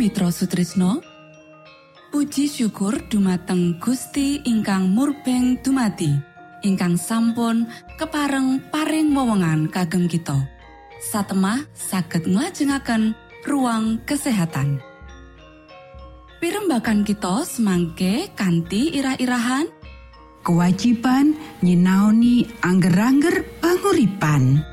Mitra Sutrisno Puji syukur dumateng Gusti ingkang murbeng dumati ingkang sampun kepareng paring wewenngan kagem kita. Satemah saged nglajengaken ruang kesehatan. Pirembakan kita semangke kanthi irah-irahan. Kewajiban nyinaoni angger-angger panguripan.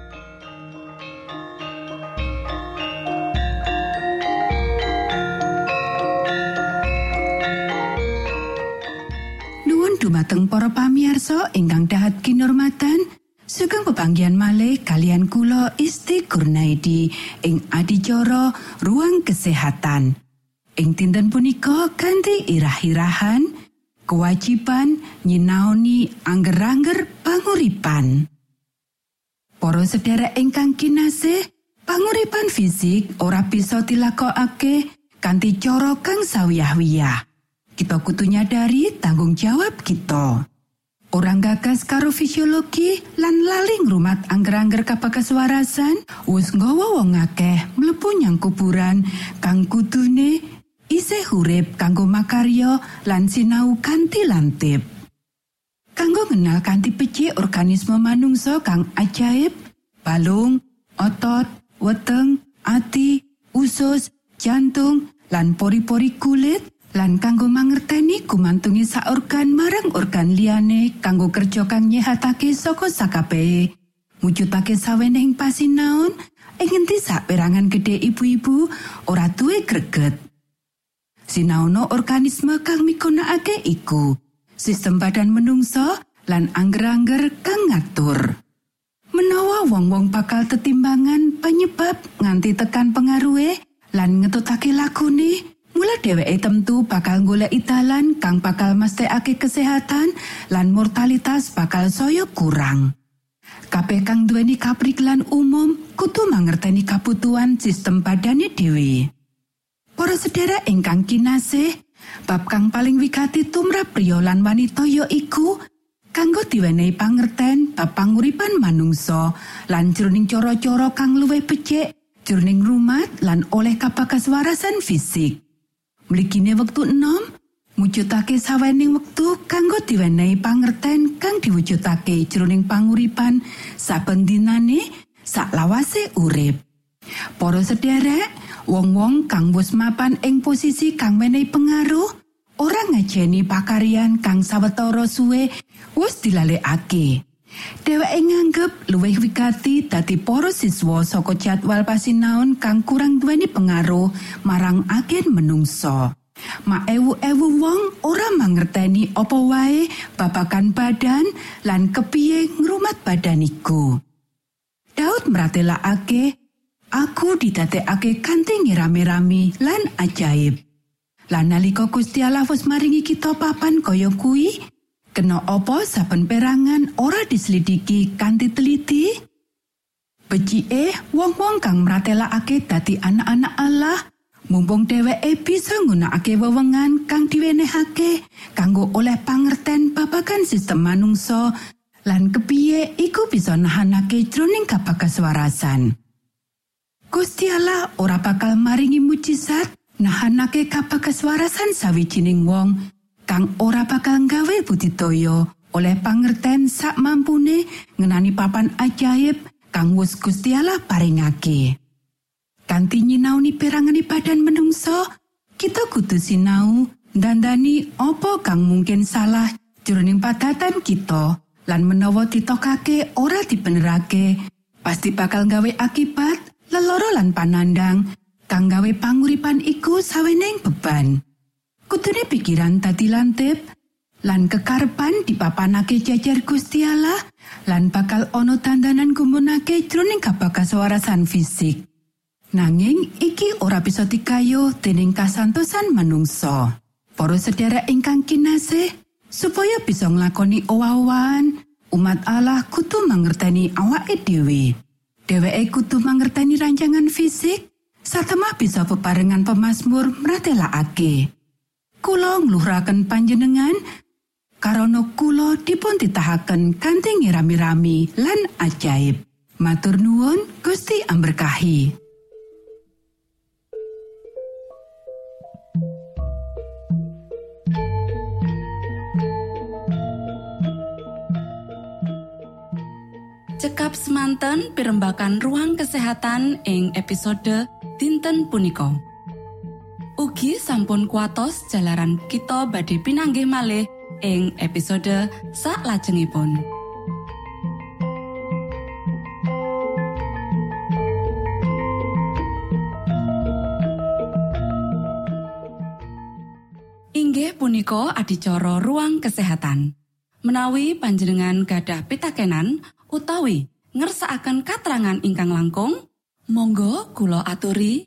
Dumateng para pamiarsa ingkang dahat kinurmatan, sugeng pepanggian malih kalian kula Isti Kurnaidi ing adicara ruang kesehatan. Ing dinten punika kanthi irah-irahan, kewajiban nyinaoni angger-angger panguripan. Para sedherek ingkang kinasih, panguripan fisik ora bisa dilakokake kanthi cara kang sawiyah-wiyah. Kita kudu nyadari tanggung jawab kita. Orang gagas karo fisiologi lan laling rumat angger-angger kapakaswarasan wis nggawa wong akeh mlebu nyang kuburan kang kudune isih urip kanggo makarya lan sinau kanthi lantip. Kanggo ngenal kanthi becik organisme manungsa kang ajaib, balung, otot, weteng, ati, usus, jantung, lan pori-pori kulit, lan kanggo mangerteni gumantungi sak organ marang organ liyane kanggo kerja kang nyehatake saka sakabehe mujudake saweneng pasinaon ing ngendi sak perangan gede ibu-ibu ora duwe greget. Sinaono organisme kang migunakake iku sistem badan menungso lan angger-angger kang ngatur. Menawa wong-wong bakal tetimbangan penyebab nganti tekan pengaruhe lan ngetutake lagune Mula dheweke tentu bakal golek dalan kang bakal mesthekake kesehatan lan mortalitas bakal saya kurang. Kabeh kang duweni kapriklan umum kudu mangerteni kabutuhan sistem badane dhewe. Para sedherek ingkang kinasih, bab kang paling wigati tumrap priya lan wanita ya iku kanggo diwenehi pangerten bab panguripan manungsa lan jroning cara-cara kang luwih becik jroning rumat lan oleh kapakaswarasan fisik. Mligine wektu enom, mujudake sawening wektu kanggo diwenehi pangerten kang diwujudake jroning panguripan saben dinane saklawase urip. Para sederek, wong-wong kang wis mapan ing posisi kang menehi pengaruh, ora ngajeni pakarian kang sawetara suwe wis dilalekake. Dheweke nganggep luwih wigati dadi para siswa saka jadwal pasinaon kang kurang duweni pengaruh marang agen menungso. Ma ewu-ewu wong ora mangerteni apa wae babakan badan lan kepiye ngrumat badan iku. Daud meratelakake, aku didadekake kanthi rame-rame lan ajaib. Lan nalika Gusti Allah wis maringi kita papan kaya kuwi, kena apa saben perangan ora diselidiki kanthi teliti? Becike wong-wong kang mratelakake dadi anak-anak Allah mumpung dheweke bisa nggunakake wewengan kang diwenehake kanggo oleh pangerten babagan sistem manungsa lan kepiye iku bisa nahanake jroning kapakaswarasan Gusti Allah ora bakal maringi mujizat nahanake kapakaswarasan sawijining wong kang ora bakal nggawe budidaya oleh pangerten sak mampune ngenani papan ajaib kang Gusti Allah paringake. Kanthi nyinauni perangane badan menungso, kita kudu sinau dandani opo kang mungkin salah jroning padatan kita lan menawa ditokake ora dibenerake pasti bakal nggawe akibat leloro lan panandang kang gawe panguripan iku saweneng beban. Kudune pikiran tadi lantip? Lan kekarepan dipapanake jajar Gusti Allah? Lan bakal ono tandanan gumunake jroning kabakaswarasan fisik? Nanging iki ora bisa dikayo dening kasantosan manungsa. Para sedherek ingkang kinasih supaya bisa nglakoni owawan umat Allah kudu mangerteni awake dhewe. Dheweke kudu mangerteni rancangan fisik satemah bisa peparengan pemasmur mratelakake kula ngluhuraken panjenengan karana kula dipun titahaken kanthi ngirami-rami lan ajaib. Matur nuwun Gusti amberkahi. Cekap semanten pimbakan ruang kesehatan ing episode dinten punika. Ugi sampun kuatos jalaran kita badhe pinanggih malih ing episode sak lajengipun. Inggih punika adicara ruang kesehatan. Menawi panjenengan gadah pitakenan utawi ngersaakan katerangan ingkang langkung, monggo kulo aturi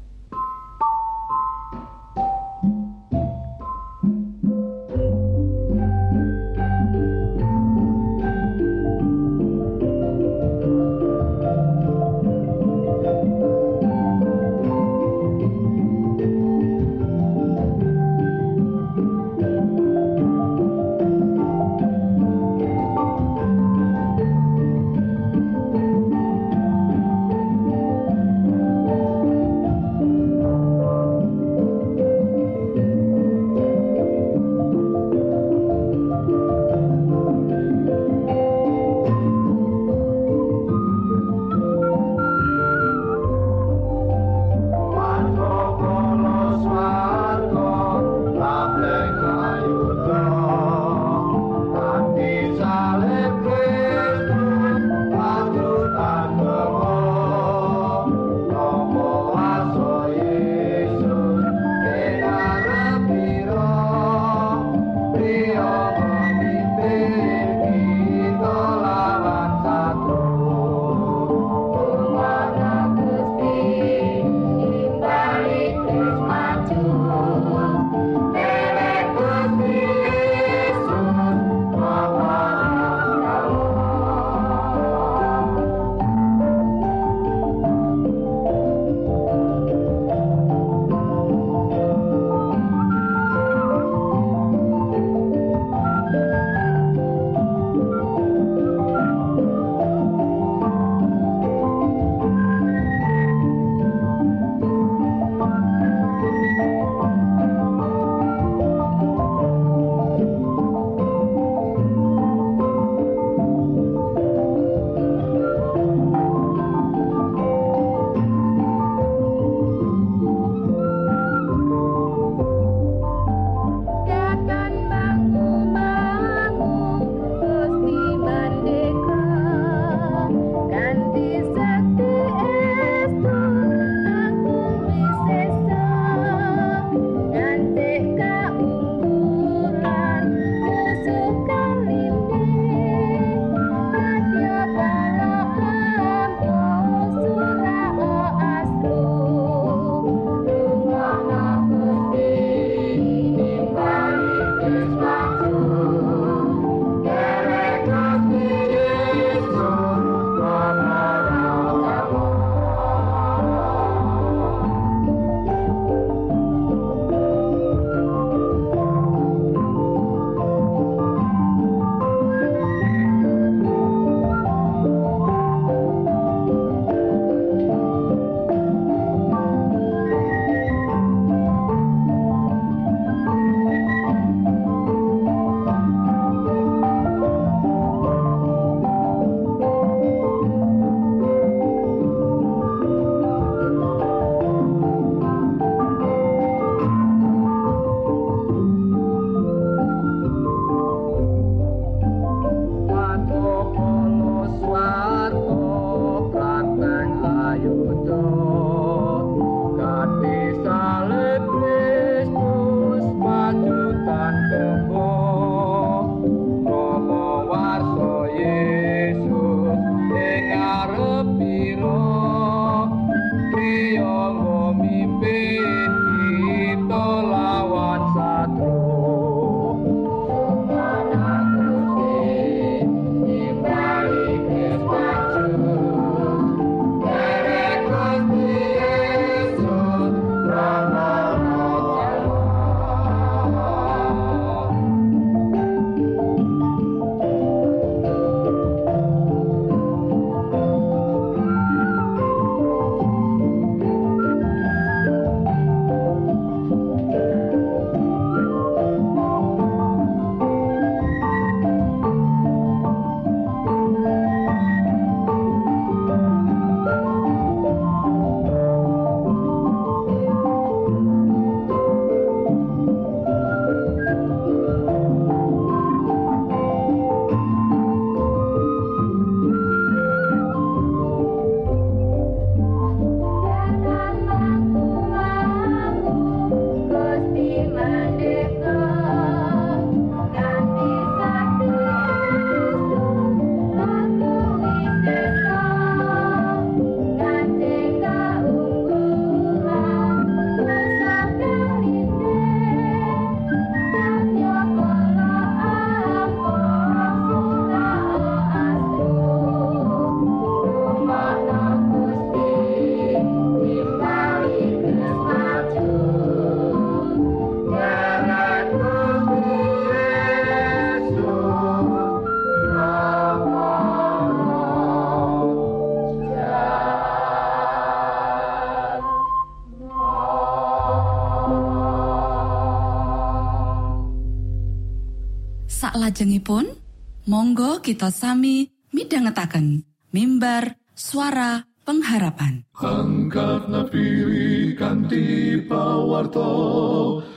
salajengipun monggo kita sami midhangetaken mimbar suara pengharapan. Angkat nafiri kanti pawarto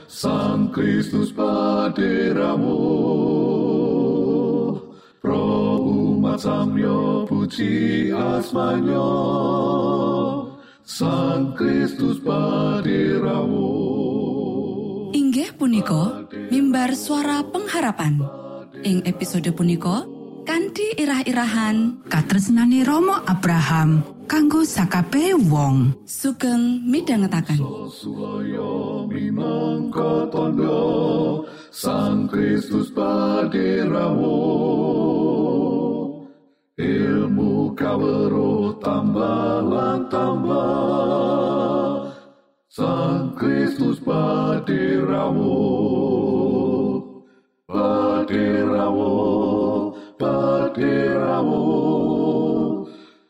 Sang Kristus paderamu. Pro umat samyo puji asmanyo Sang Kristus paderamu. Inggih punika mimbar suara pengharapan. Ing episode punika kanthi irah-irahan katresnane Romo Abraham kanggo sakabe wong. Sugeng minangka tondo Sang Kristus paderamu ilmu kawero tambah tambah Sang Kristus paderamu paderamu paderamu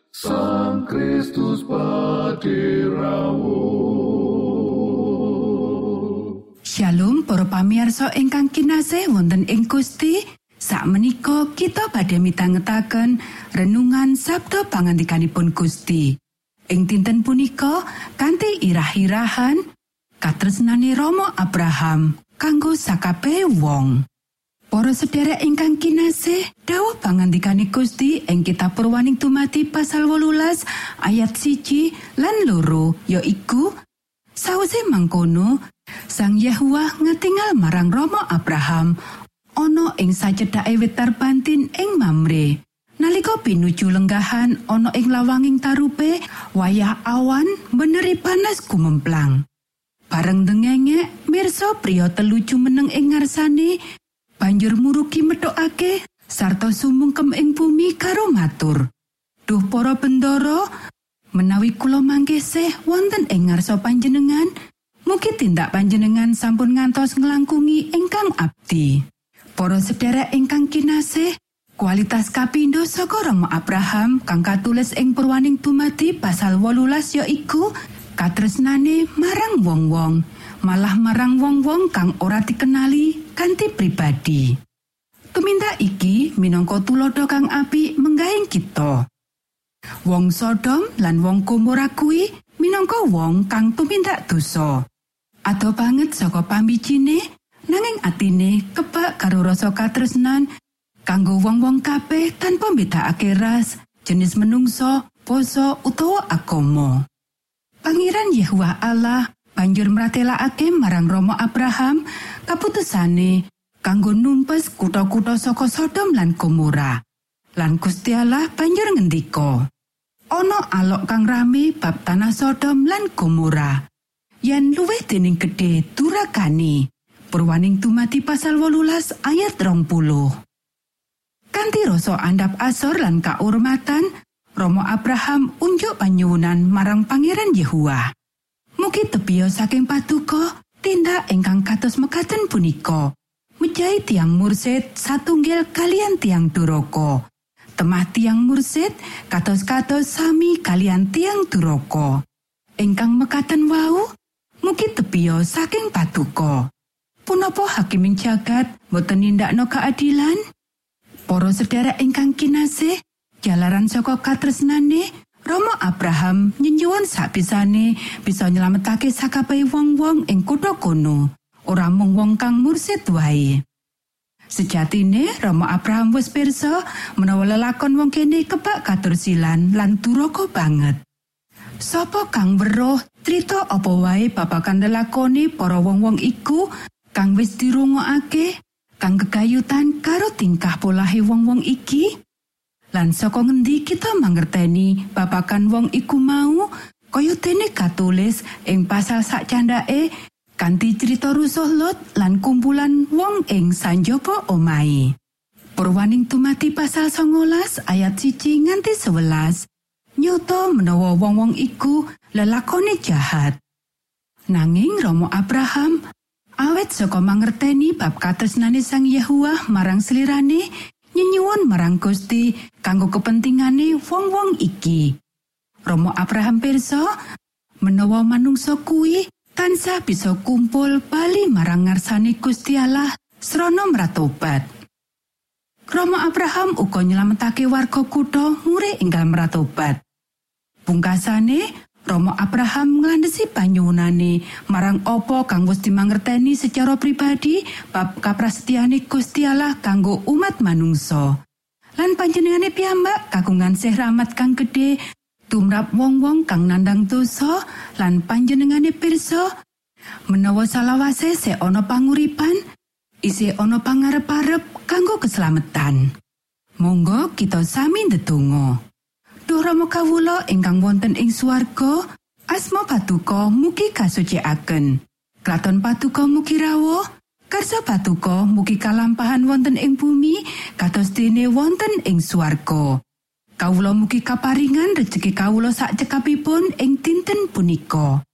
Sang Kristus paderamu Shalom para pamirsa ingkang kinasih wonten ing Gusti. Sakmenika kita badhe mitangetaken renungan Sabda pangandikanipun Gusti. Ing dinten punika kanthi irah-irahan katresnane Romo Abraham kanggo sakabehe wong. Para sedherek ingkang kinasih, dawuh pangandikane Gusti ing kitab Purwaning Tumati pasal 18 ayat siji lan loro yaiku Sawise mangkono, Sang Yahwa ngatingal marang Romo Abraham ana ing sacedhake wit tarbantin ing Mamre. Nalika pinuju lenggahan ana ing lawanging tarupe, wayah awan beneri panas gumemplang. Bareng dengenge, mirsa priya telu jumeneng ing ngarsane banjur murugi metokake sarta sumungkem ing bumi karo matur. Duh para bendoro, menawi kula mangkesih wonten ing ngarsa panjenengan, mugi tindak panjenengan sampun ngantos nglangkungi ingkang abdi. Para sedherek ingkang kinasih, kualitas kapindo saka Rama Abraham kang katulis ing Purwaning Dumadi pasal 18 yaiku katresnane marang wong-wong, malah marang wong-wong kang ora dikenali kanthi pribadi. Tumindak iki minangka tulodo kang apik menggahing kita. Wong Sodom lan wong Gomora kuwi minangka wong kang tumindak dosa. Ado banget saka pambijine nanging atine kebak karo rasa katresnan kanggo wong-wong kabeh tanpa mbedakake ras, jenis menungso, poso utawa agama. Pangeran Yehuwa Allah banjur mratelakake marang Romo Abraham kaputusane kanggo numpes kutha-kutha saka Sodom lan Gomora. Lan Gusti Allah banjur ngendika, Ana alok kang rame bab tanah Sodom lan Gomora. Yen luwih dening gedhe durakane. Purwaning tumati pasal 18 ayat 20. Kanthi rasa andap asor lan kaurmatan, Romo Abraham unjuk panyuwunan marang Pangeran Yehuwa. Mugi tebia saking patuko tindak ingkang kados mekaten punika. Mejahi tiang mursid satunggal kalian tiang duroko. Temah tiang mursid kados-kados sami kalian tiang duroko. Ingkang mekaten wau, mugi tebia saking patuko. Punapa hakiming jagat boten nindakno keadilan? Para sedherek ingkang kinasih, jalaran saka katresnane, Romo Abraham nyenyuwun sapisane bisa nyelametake sakabehe wong-wong ing kutha kono, ora mung wong kang mursid wae. Sejatine Romo Abraham wis pirsa menawa lelakon wong kene kebak katursilan lan duraka banget. Sopo kang weruh trito apa wae babagan lelakoni para wong-wong iku kang wis dirungokake kang kegayutan karo tingkah polahe wong-wong iki? Lan saka ngendi kita mangerteni babakan wong iku mau? Kaya dene katulis ing pasal sak candake kanthi cerita rusuh lot lan kumpulan wong ing sanjaba omahe. Purwaning tumati pasal 19 ayat siji nganti 11 nyoto menawa wong-wong iku lelakone jahat. Nanging Romo Abraham awet saka mangerteni bab katresnane Sang Yehuwa marang slirane nyenyuwun marang Gusti kanggo kepentingane wong-wong iki. Romo Abraham pirsa menawa manungsa kuwi tansah bisa kumpul bali marang ngarsane Gusti Allah srana mratobat. Romo Abraham uga nyelametake warga kutha ngure enggal meratobat. Pungkasane Romo Abraham nglandhesi panyuwunane marang apa kang wis dimangerteni secara pribadi bab kaprasetyane Gusti Allah kanggo umat manungsa. Lan panjenengane piyambak kagungan sih rahmat kang gedhe tumrap wong-wong kang nandang dosa lan panjenengane pirsa menawa salawase se ana panguripan isih ana pangarep-arep kanggo keselamatan. Monggo kita sami ndedonga. Duh Rama kawula ingkang wonten ing swarga, asma patuko mugi kasucikaken. Kraton patuko mugi rawuh, karsa patuko mugi kalampahan wonten ing bumi kados dene wonten ing swarga. Kawula mugi kaparingan rejeki kawula sak cekapipun ing dinten punika.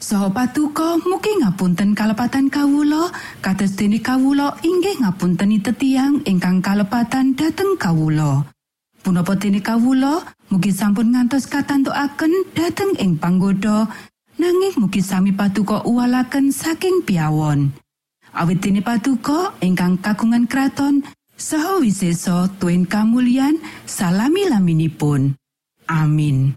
Saha patuko mugi ngapunten kalepatan kawula kados dene kawula inggih ngapunteni tetiang ingkang kalepatan dhateng kawula. Punapa dene kawula mugi sampun ngantos katantukaken dhateng ing panggoda nanging mugi sami patuko uwalaken saking piawon. Awit dene patuko ingkang kagungan kraton saha wiseso tuen kamulyan salami laminipun. Amin.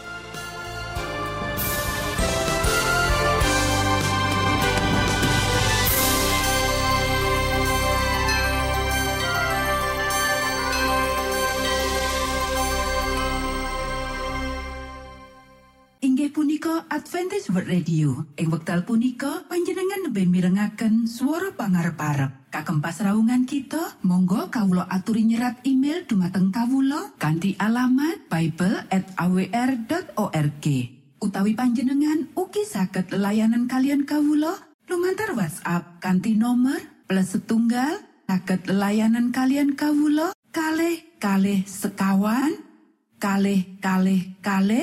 World Radio. Ing wekdal punika panjenengan lebih mirengaken suara pangarep-arep. Kagem pasraungan kita, monggo kawula aturi nyerat email dumateng kawula kanthi alamat bible@awr.org. Utawi panjenengan ugi saged layanan kalian kawula lumantar WhatsApp kanthi nomor plus setunggal saged layanan kalian kawula kalih kalih sekawan kalih kalih kalih